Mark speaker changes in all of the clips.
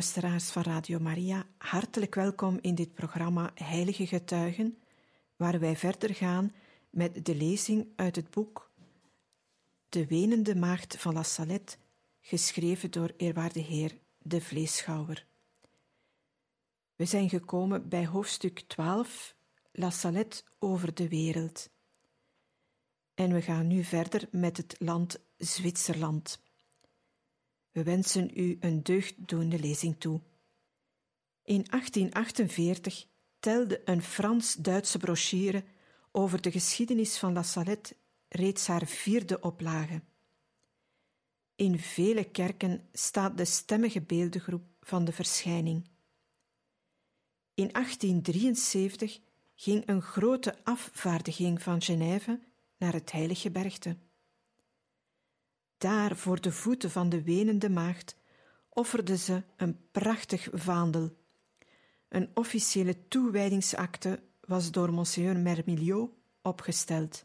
Speaker 1: Luisteraars van Radio Maria, hartelijk welkom in dit programma Heilige Getuigen, waar wij verder gaan met de lezing uit het boek De Wenende Maagd van La Salette, geschreven door eerwaarde Heer de Vleeschouwer. We zijn gekomen bij hoofdstuk 12, La Salette over de wereld. En we gaan nu verder met het land Zwitserland. We wensen u een deugddoende lezing toe. In 1848 telde een Frans-Duitse brochure over de geschiedenis van La Salette reeds haar vierde oplage. In vele kerken staat de stemmige beeldengroep van de verschijning. In 1873 ging een grote afvaardiging van Genève naar het Heilige Bergte. Daar voor de voeten van de wenende maagd offerde ze een prachtig vaandel. Een officiële toewijdingsakte was door Monseigneur Mermiliot opgesteld.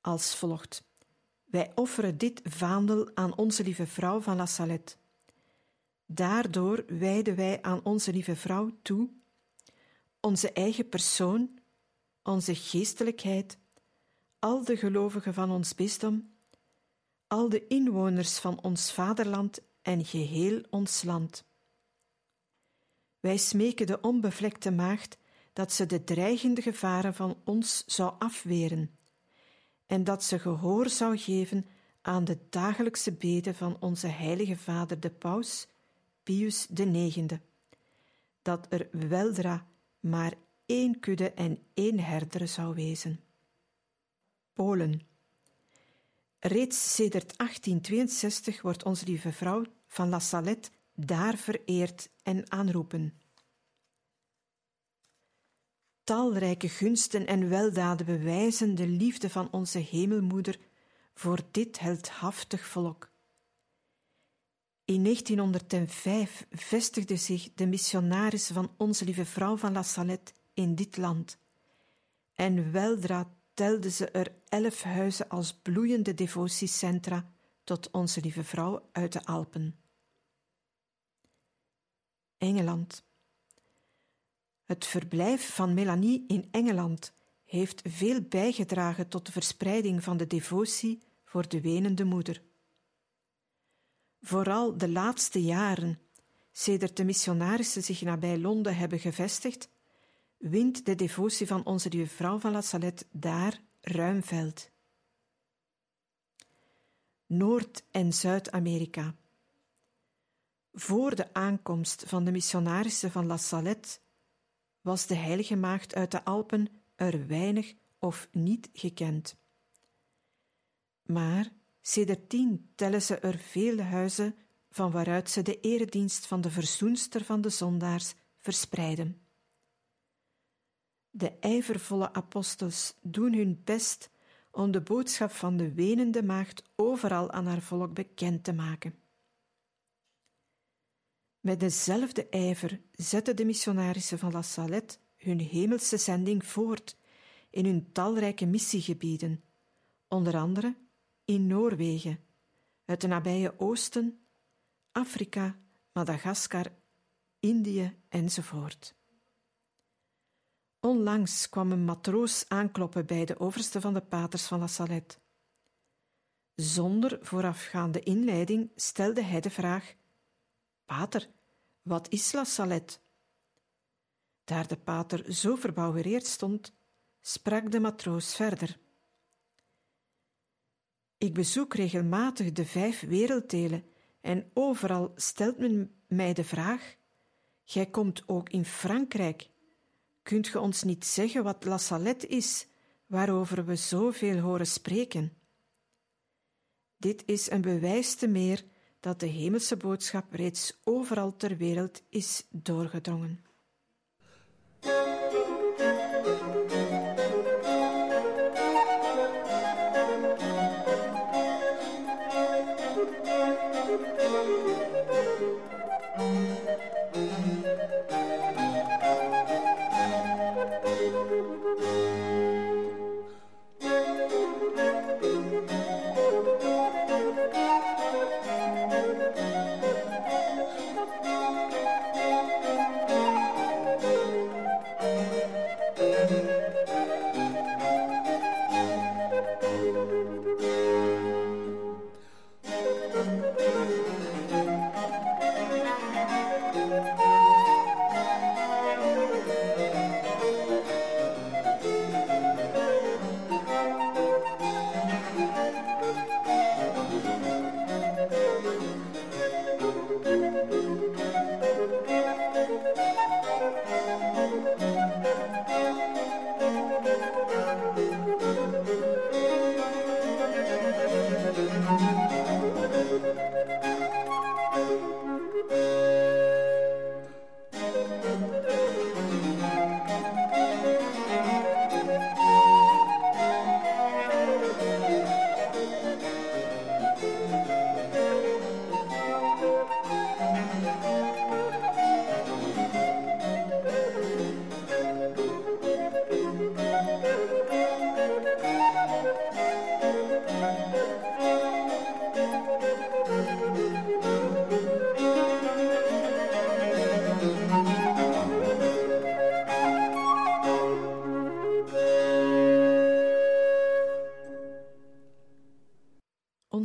Speaker 1: Als volgt: Wij offeren dit vaandel aan onze lieve vrouw van La Salette. Daardoor wijden wij aan onze lieve vrouw toe onze eigen persoon, onze geestelijkheid, al de gelovigen van ons bisdom al de inwoners van ons vaderland en geheel ons land. Wij smeken de onbevlekte maagd dat ze de dreigende gevaren van ons zou afweren en dat ze gehoor zou geven aan de dagelijkse beden van onze heilige vader de paus, Pius IX, dat er weldra maar één kudde en één herder zou wezen. Polen Reeds sedert 1862 wordt onze lieve vrouw van La Salette daar vereerd en aanroepen. Talrijke gunsten en weldaden bewijzen de liefde van onze hemelmoeder voor dit heldhaftig volk. In 1905 vestigde zich de missionaris van onze lieve vrouw van La Salette in dit land en weldra telden ze er elf huizen als bloeiende devotiecentra tot onze lieve vrouw uit de Alpen. Engeland. Het verblijf van Melanie in Engeland heeft veel bijgedragen tot de verspreiding van de devotie voor de wenende moeder. Vooral de laatste jaren, sedert de missionarissen zich nabij Londen hebben gevestigd, wint de devotie van onze vrouw van La Salette daar ruim veld. Noord- en Zuid-Amerika. Voor de aankomst van de missionarissen van La Salette was de heilige maagd uit de Alpen er weinig of niet gekend. Maar sedertien tellen ze er veel huizen van waaruit ze de eredienst van de verzoenster van de zondaars verspreiden. De ijvervolle apostels doen hun best om de boodschap van de wenende maagd overal aan haar volk bekend te maken. Met dezelfde ijver zetten de missionarissen van La Salette hun hemelse zending voort in hun talrijke missiegebieden, onder andere in Noorwegen, het nabije Oosten, Afrika, Madagaskar, Indië enzovoort. Onlangs kwam een matroos aankloppen bij de overste van de paters van La Salette. Zonder voorafgaande inleiding stelde hij de vraag: Pater, wat is La Salette? Daar de pater zo verbouwereerd stond, sprak de matroos verder. Ik bezoek regelmatig de vijf werelddelen en overal stelt men mij de vraag: Gij komt ook in Frankrijk Kunt ge ons niet zeggen wat La Salette is, waarover we zoveel horen spreken. Dit is een bewijs te meer dat de hemelse boodschap reeds overal ter wereld is doorgedrongen.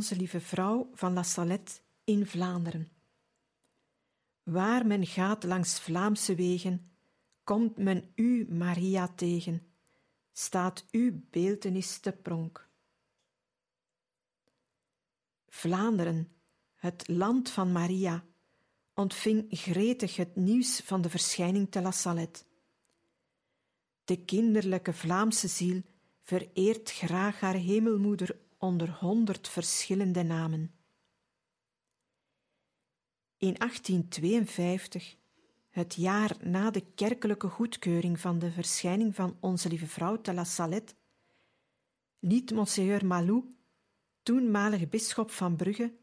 Speaker 1: Onze Lieve Vrouw van La Salette in Vlaanderen. Waar men gaat langs Vlaamse wegen, komt men u, Maria, tegen, staat uw beeltenis te pronk. Vlaanderen, het land van Maria, ontving gretig het nieuws van de verschijning te La Salette. De kinderlijke Vlaamse ziel vereert graag haar hemelmoeder onder honderd verschillende namen. In 1852, het jaar na de kerkelijke goedkeuring van de verschijning van Onze Lieve Vrouw te La Salette, liet Monseigneur Malou, toenmalige bisschop van Brugge,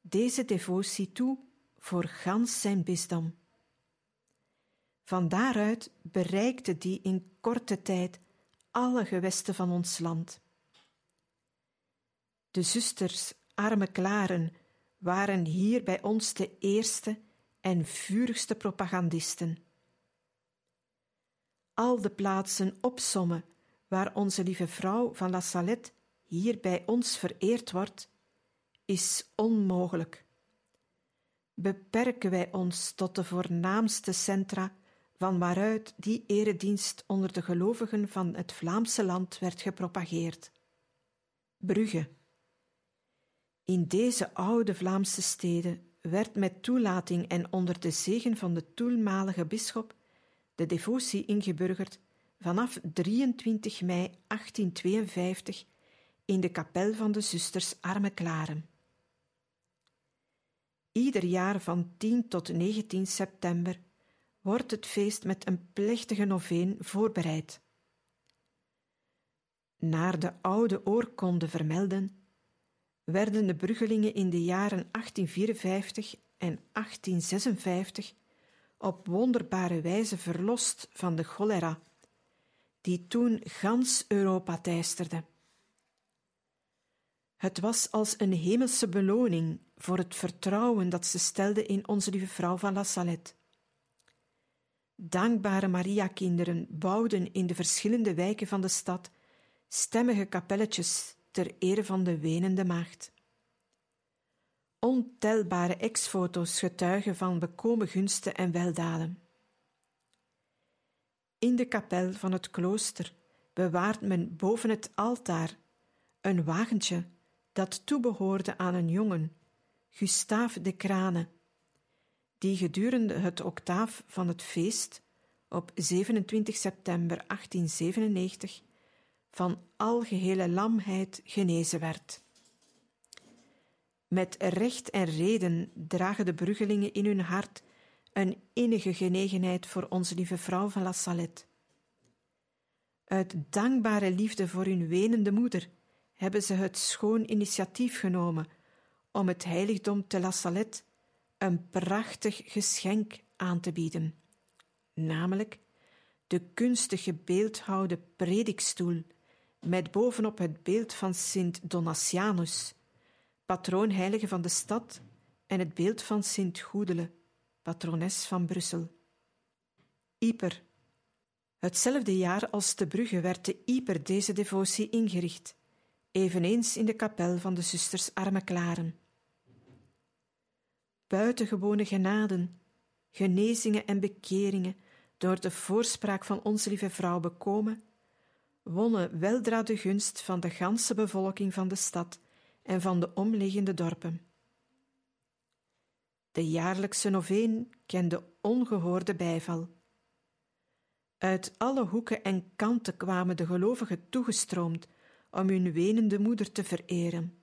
Speaker 1: deze devotie toe voor gans zijn bisdom. Van daaruit bereikte die in korte tijd alle gewesten van ons land. De zusters Arme Klaren waren hier bij ons de eerste en vurigste propagandisten. Al de plaatsen opsommen waar onze lieve vrouw van La Salette hier bij ons vereerd wordt, is onmogelijk. Beperken wij ons tot de voornaamste centra van waaruit die eredienst onder de gelovigen van het Vlaamse land werd gepropageerd. Brugge, in deze oude Vlaamse steden werd met toelating en onder de zegen van de toenmalige bisschop de devotie ingeburgerd vanaf 23 mei 1852 in de kapel van de zusters Arme Klaren. Ieder jaar van 10 tot 19 september wordt het feest met een plechtige noveen voorbereid. Naar de oude oorkonde vermelden werden de Bruggelingen in de jaren 1854 en 1856 op wonderbare wijze verlost van de cholera, die toen gans Europa teisterde. Het was als een hemelse beloning voor het vertrouwen dat ze stelde in onze lieve vrouw van La Salette. Dankbare Maria-kinderen bouwden in de verschillende wijken van de stad stemmige kapelletjes ter ere van de wenende maagd. Ontelbare ex-foto's getuigen van bekomen gunsten en weldaden. In de kapel van het klooster bewaart men boven het altaar een wagentje dat toebehoorde aan een jongen, Gustave de Crane, die gedurende het octaaf van het feest op 27 september 1897 van algehele lamheid genezen werd. Met recht en reden dragen de bruggelingen in hun hart een innige genegenheid voor onze lieve vrouw van La Salette. Uit dankbare liefde voor hun wenende moeder hebben ze het schoon initiatief genomen om het heiligdom te La Salette een prachtig geschenk aan te bieden, namelijk de kunstig gebeeldhouwde predikstoel met bovenop het beeld van Sint Donatianus, patroonheilige van de stad, en het beeld van Sint Goedele, patrones van Brussel. Ieper. Hetzelfde jaar als te Brugge werd te Ieper deze devotie ingericht, eveneens in de kapel van de zusters Armeklaren. Buitengewone genaden, genezingen en bekeringen door de voorspraak van onze lieve vrouw bekomen, wonnen weldra de gunst van de ganse bevolking van de stad en van de omliggende dorpen. De jaarlijkse noveen kende ongehoorde bijval. Uit alle hoeken en kanten kwamen de gelovigen toegestroomd om hun wenende moeder te vereren,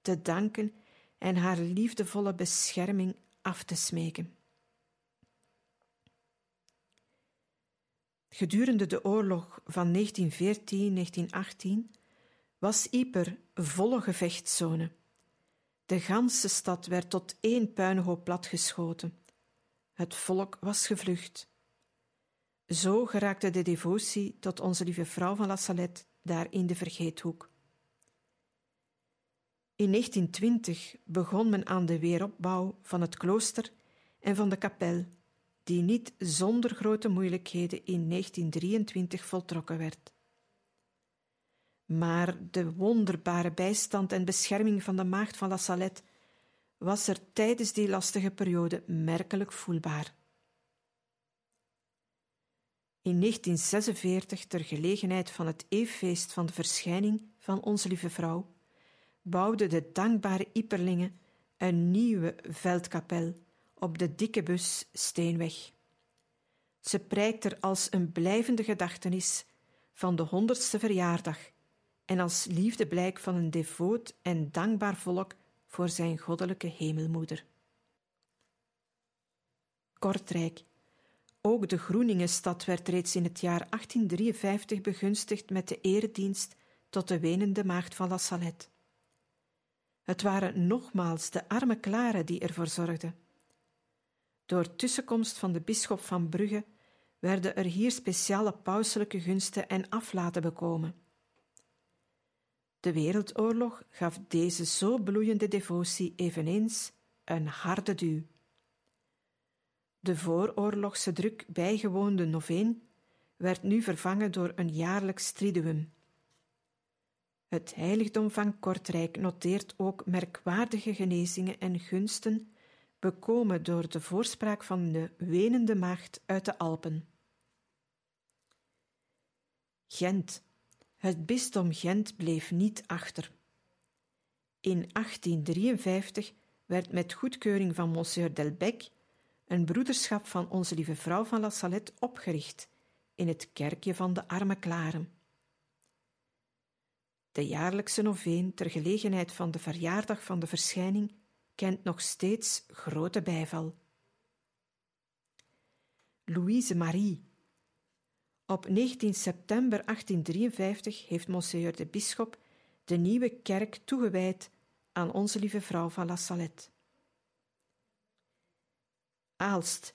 Speaker 1: te danken en haar liefdevolle bescherming af te smeken. Gedurende de oorlog van 1914-1918 was Yper volle gevechtszone. De ganse stad werd tot één puinhoop platgeschoten. Het volk was gevlucht. Zo geraakte de devotie tot onze lieve vrouw van La Salette daar in de vergeethoek. In 1920 begon men aan de weeropbouw van het klooster en van de kapel, die niet zonder grote moeilijkheden in 1923 voltrokken werd. Maar de wonderbare bijstand en bescherming van de maagd van La Salette was er tijdens die lastige periode merkelijk voelbaar. In 1946, ter gelegenheid van het eeffeest van de verschijning van Onze Lieve Vrouw, bouwden de dankbare Iperlingen een nieuwe veldkapel op de dikke bus Steenweg. Ze prijkt er als een blijvende gedachtenis van de honderdste verjaardag en als liefdeblijk van een devoot en dankbaar volk voor zijn goddelijke hemelmoeder. Kortrijk. Ook de Groeningenstad werd reeds in het jaar 1853 begunstigd met de eredienst tot de wenende maagd van La Salette. Het waren nogmaals de arme klaren die ervoor zorgden. Door tussenkomst van de bisschop van Brugge werden er hier speciale pauselijke gunsten en aflaten bekomen. De Wereldoorlog gaf deze zo bloeiende devotie eveneens een harde duw. De vooroorlogse druk bijgewoonde noveen werd nu vervangen door een jaarlijks triduum. Het heiligdom van Kortrijk noteert ook merkwaardige genezingen en gunsten bekomen door de voorspraak van de wenende maagd uit de Alpen. Gent het bisdom Gent bleef niet achter. In 1853 werd met goedkeuring van Monsieur Delbecq een broederschap van Onze Lieve Vrouw van La Salette opgericht in het kerkje van de Arme Klaren. De jaarlijkse noveen ter gelegenheid van de verjaardag van de verschijning kent nog steeds grote bijval. Louise Marie op 19 september 1853 heeft Monseigneur de Bisschop de nieuwe kerk toegewijd aan Onze Lieve Vrouw van La Salette. Aalst.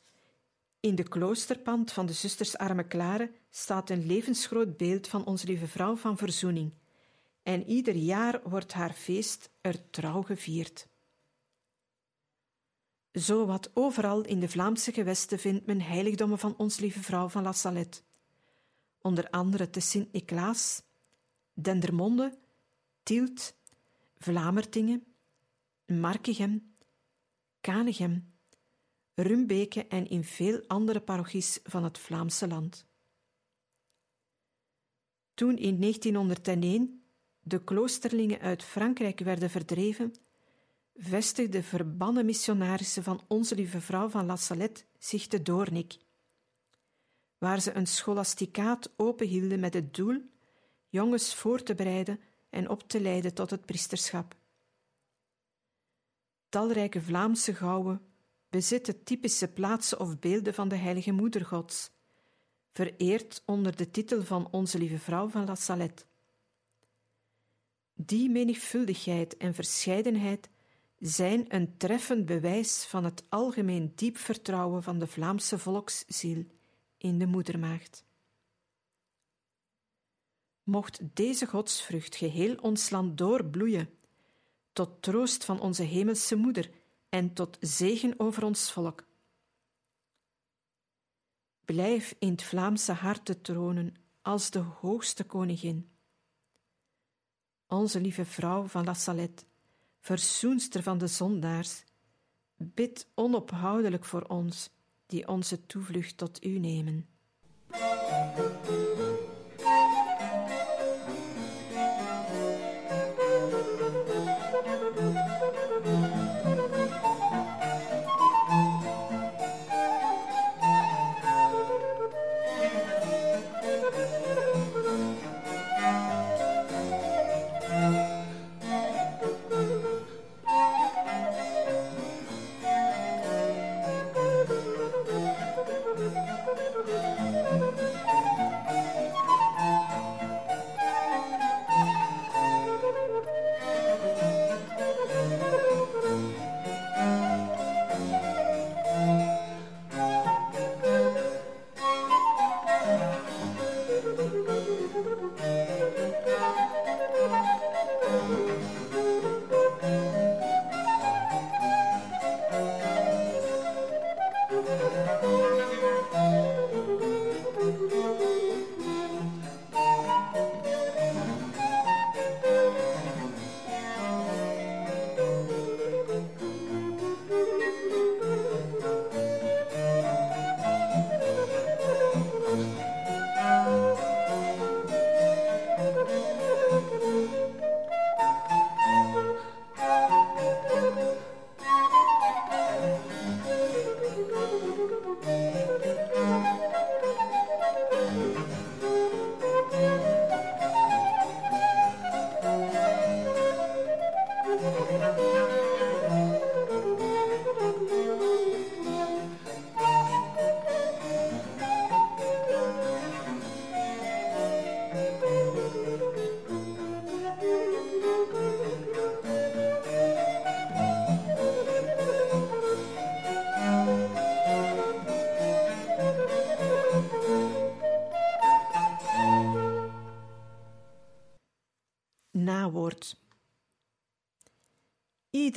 Speaker 1: In de kloosterpand van de zusters Arme Klare staat een levensgroot beeld van Onze Lieve Vrouw van Verzoening, en ieder jaar wordt haar feest er trouw gevierd. Zowat overal in de Vlaamse gewesten vindt men heiligdommen van Onze Lieve Vrouw van La Salette onder andere te Sint-Niklaas, Dendermonde, Tielt, Vlamertingen, Markegem, Kanegem, Rumbeke en in veel andere parochies van het Vlaamse land. Toen in 1901 de kloosterlingen uit Frankrijk werden verdreven, vestigden verbannen missionarissen van Onze Lieve Vrouw van La Salette zich te Doornik waar ze een scholasticaat openhielden met het doel jongens voor te bereiden en op te leiden tot het priesterschap. Talrijke Vlaamse gouwen bezitten typische plaatsen of beelden van de Heilige Moeder Gods, vereerd onder de titel van Onze Lieve Vrouw van La Salette. Die menigvuldigheid en verscheidenheid zijn een treffend bewijs van het algemeen diep vertrouwen van de Vlaamse volksziel in de Moedermaagd. Mocht deze godsvrucht geheel ons land doorbloeien, tot troost van onze hemelse Moeder en tot zegen over ons volk. Blijf in het Vlaamse hart te tronen als de hoogste koningin. Onze lieve vrouw van La Salette, verzoenster van de zondaars, bid onophoudelijk voor ons, die onze toevlucht tot u nemen.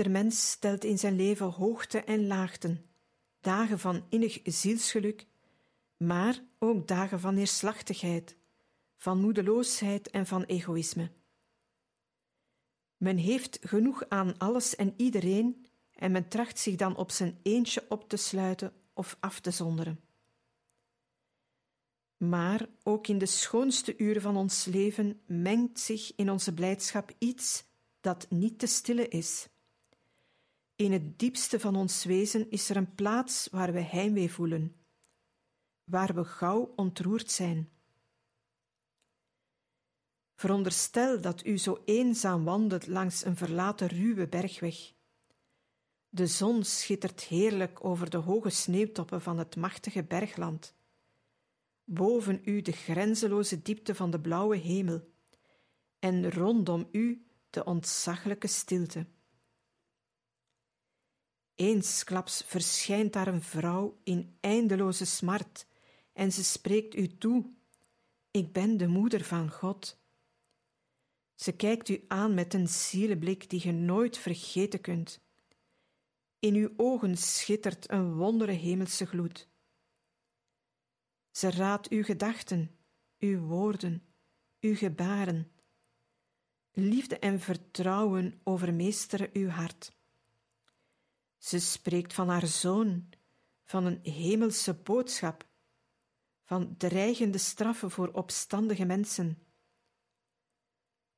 Speaker 1: Ieder mens stelt in zijn leven hoogte en laagten, dagen van innig zielsgeluk, maar ook dagen van neerslachtigheid, van moedeloosheid en van egoïsme. Men heeft genoeg aan alles en iedereen en men tracht zich dan op zijn eentje op te sluiten of af te zonderen. Maar ook in de schoonste uren van ons leven mengt zich in onze blijdschap iets dat niet te stillen is. In het diepste van ons wezen is er een plaats waar we heimwee voelen, waar we gauw ontroerd zijn. Veronderstel dat u zo eenzaam wandelt langs een verlaten ruwe bergweg. De zon schittert heerlijk over de hoge sneeuwtoppen van het machtige bergland boven u de grenzeloze diepte van de blauwe hemel, en rondom u de ontzaglijke stilte. Eensklaps verschijnt daar een vrouw in eindeloze smart, en ze spreekt u toe: Ik ben de moeder van God. Ze kijkt u aan met een zielenblik die je nooit vergeten kunt. In uw ogen schittert een wondere hemelse gloed. Ze raadt uw gedachten, uw woorden, uw gebaren. Liefde en vertrouwen overmeesteren uw hart. Ze spreekt van haar zoon, van een hemelse boodschap, van dreigende straffen voor opstandige mensen.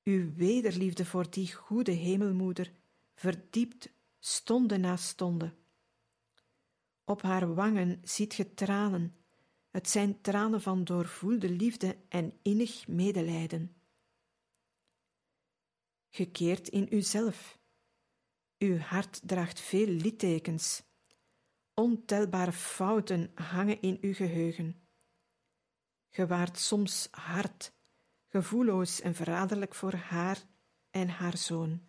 Speaker 1: Uw wederliefde voor die goede hemelmoeder verdiept stonde na stonde. Op haar wangen ziet ge tranen het zijn tranen van doorvoelde liefde en innig medelijden. gekeerd in uzelf. Uw hart draagt veel littekens. Ontelbare fouten hangen in uw geheugen. Ge waart soms hard, gevoelloos en verraderlijk voor haar en haar zoon.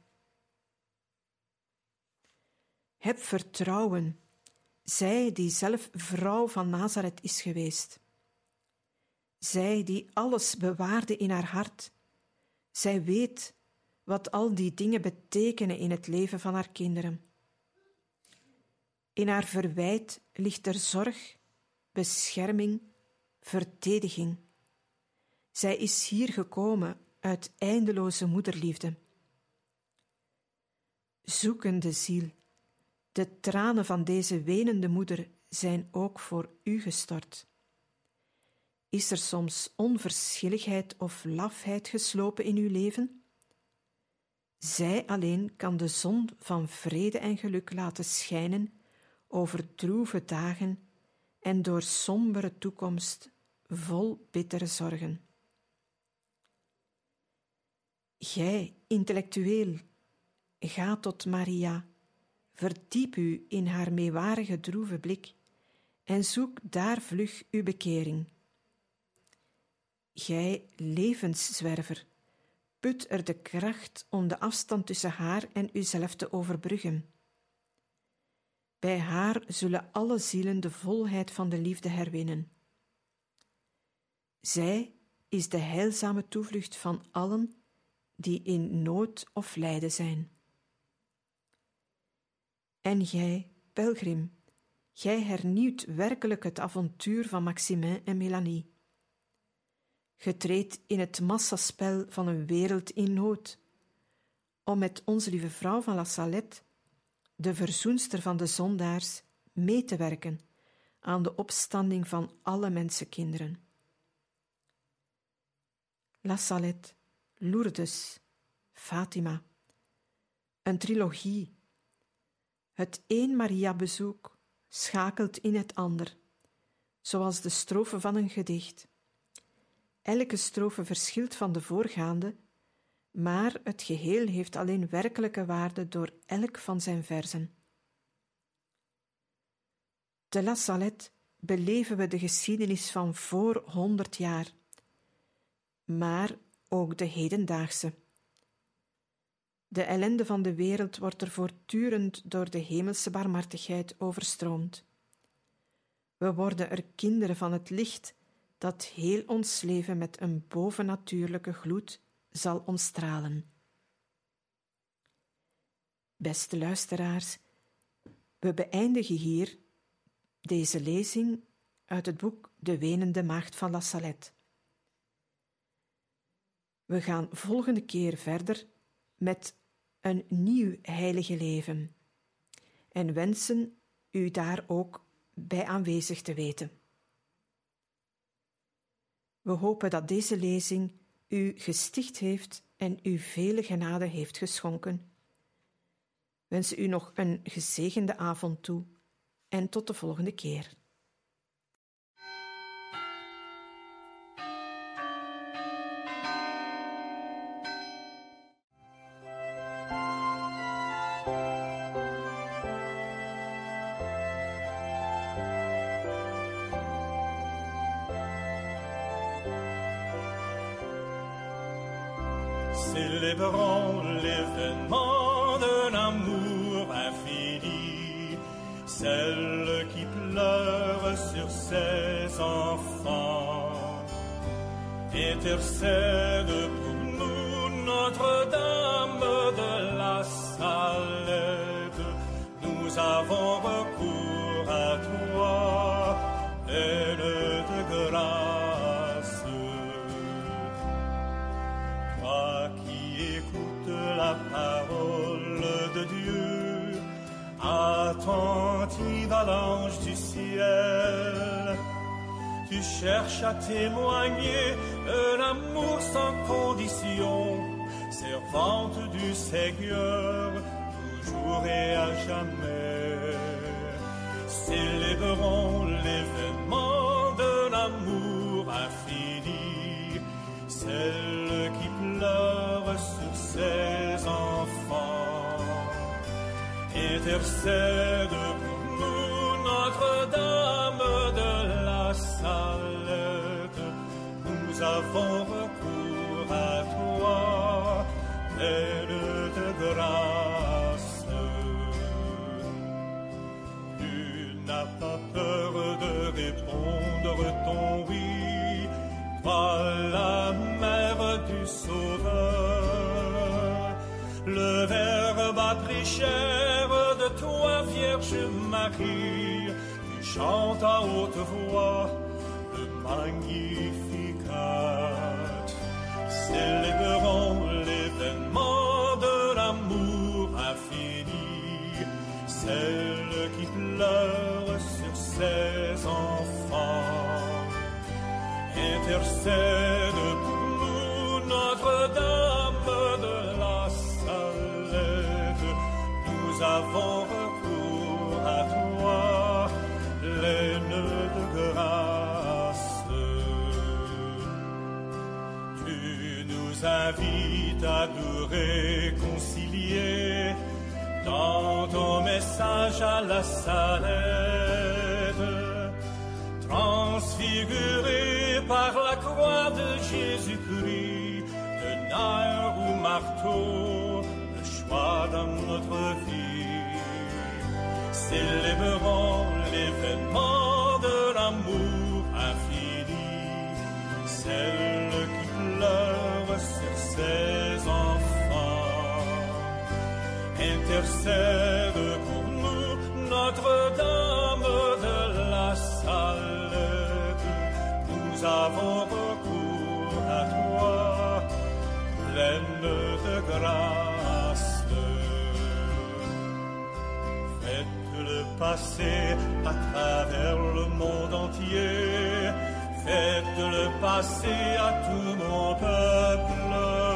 Speaker 1: Heb vertrouwen, zij die zelf vrouw van Nazareth is geweest. Zij die alles bewaarde in haar hart. Zij weet wat al die dingen betekenen in het leven van haar kinderen. In haar verwijt ligt er zorg, bescherming, verdediging. Zij is hier gekomen uit eindeloze moederliefde. Zoekende ziel, de tranen van deze wenende moeder zijn ook voor u gestort. Is er soms onverschilligheid of lafheid geslopen in uw leven? Zij alleen kan de zon van vrede en geluk laten schijnen over droeve dagen en door sombere toekomst vol bittere zorgen. Gij, intellectueel, ga tot Maria, verdiep u in haar meewarige droeve blik en zoek daar vlug uw bekering. Gij, levenszwerver, put er de kracht om de afstand tussen haar en uzelf te overbruggen. Bij haar zullen alle zielen de volheid van de liefde herwinnen. Zij is de heilzame toevlucht van allen die in nood of lijden zijn. En gij, pelgrim, gij hernieuwt werkelijk het avontuur van Maximin en Melanie. Getreed in het massaspel van een wereld in nood, om met onze lieve vrouw van La Salette, de verzoenster van de zondaars, mee te werken aan de opstanding van alle mensenkinderen. La Salette, Lourdes, Fatima. Een trilogie. Het een Maria-bezoek schakelt in het ander, zoals de strofe van een gedicht. Elke strofe verschilt van de voorgaande, maar het geheel heeft alleen werkelijke waarde door elk van zijn verzen. Te La Salette beleven we de geschiedenis van voor honderd jaar, maar ook de hedendaagse. De ellende van de wereld wordt er voortdurend door de hemelse barmhartigheid overstroomd. We worden er kinderen van het licht dat heel ons leven met een bovennatuurlijke gloed zal omstralen. Beste luisteraars, we beëindigen hier deze lezing uit het boek De Wenende Maagd van La Salette. We gaan volgende keer verder met een nieuw heilige leven en wensen u daar ook bij aanwezig te weten. We hopen dat deze lezing u gesticht heeft en u vele genade heeft geschonken. Wensen u nog een gezegende avond toe en tot de volgende keer.
Speaker 2: Célébrons l'événement d'un amour infini, celle qui pleure sur ses enfants, intercède pour nous Notre-Dame de la Salette. Nous avons recours à toi, Tu cherches à témoigner de l'amour sans condition, servante du Seigneur, toujours et à jamais. Célébrons l'événement de l'amour infini, celle qui pleure sur ses enfants, intercède Nous avons recours à toi, pleine de grâce. Tu n'as pas peur de répondre ton oui, toi la mère du Sauveur. Le Verbe a pris chair de toi, Vierge Marie, tu chantes à haute voix le Magnificat. Célébrons l'événement de l'amour infini, celle qui pleure sur ses enfants. Intercède pour nous, Notre-Dame de la Salette. Nous avons nous invites à nous réconcilier. Dans ton message à la Salette transfiguré par la croix de Jésus-Christ, de nerfs ou marteau, le choix dans notre vie. Célébrons l'événement de l'amour infini, ses enfants. Intercède pour nous, Notre-Dame de la Salette. Nous avons recours à toi, pleine de grâce. Faites le passer à travers le monde entier. Faites le passer à tout mon peuple.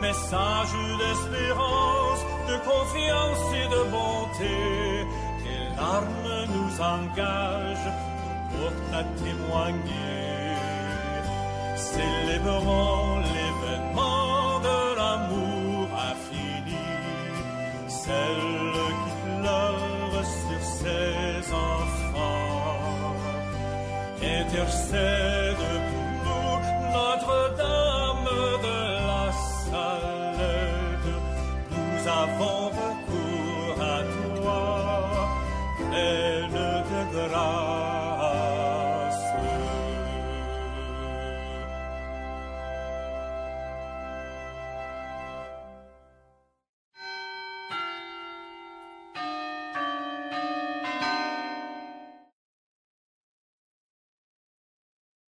Speaker 2: Message d'espérance, de confiance et de bonté. Tes larmes nous engagent pour à témoigner. Célébrons l'événement de l'amour infini, celle qui pleure sur ses enfants. Intercède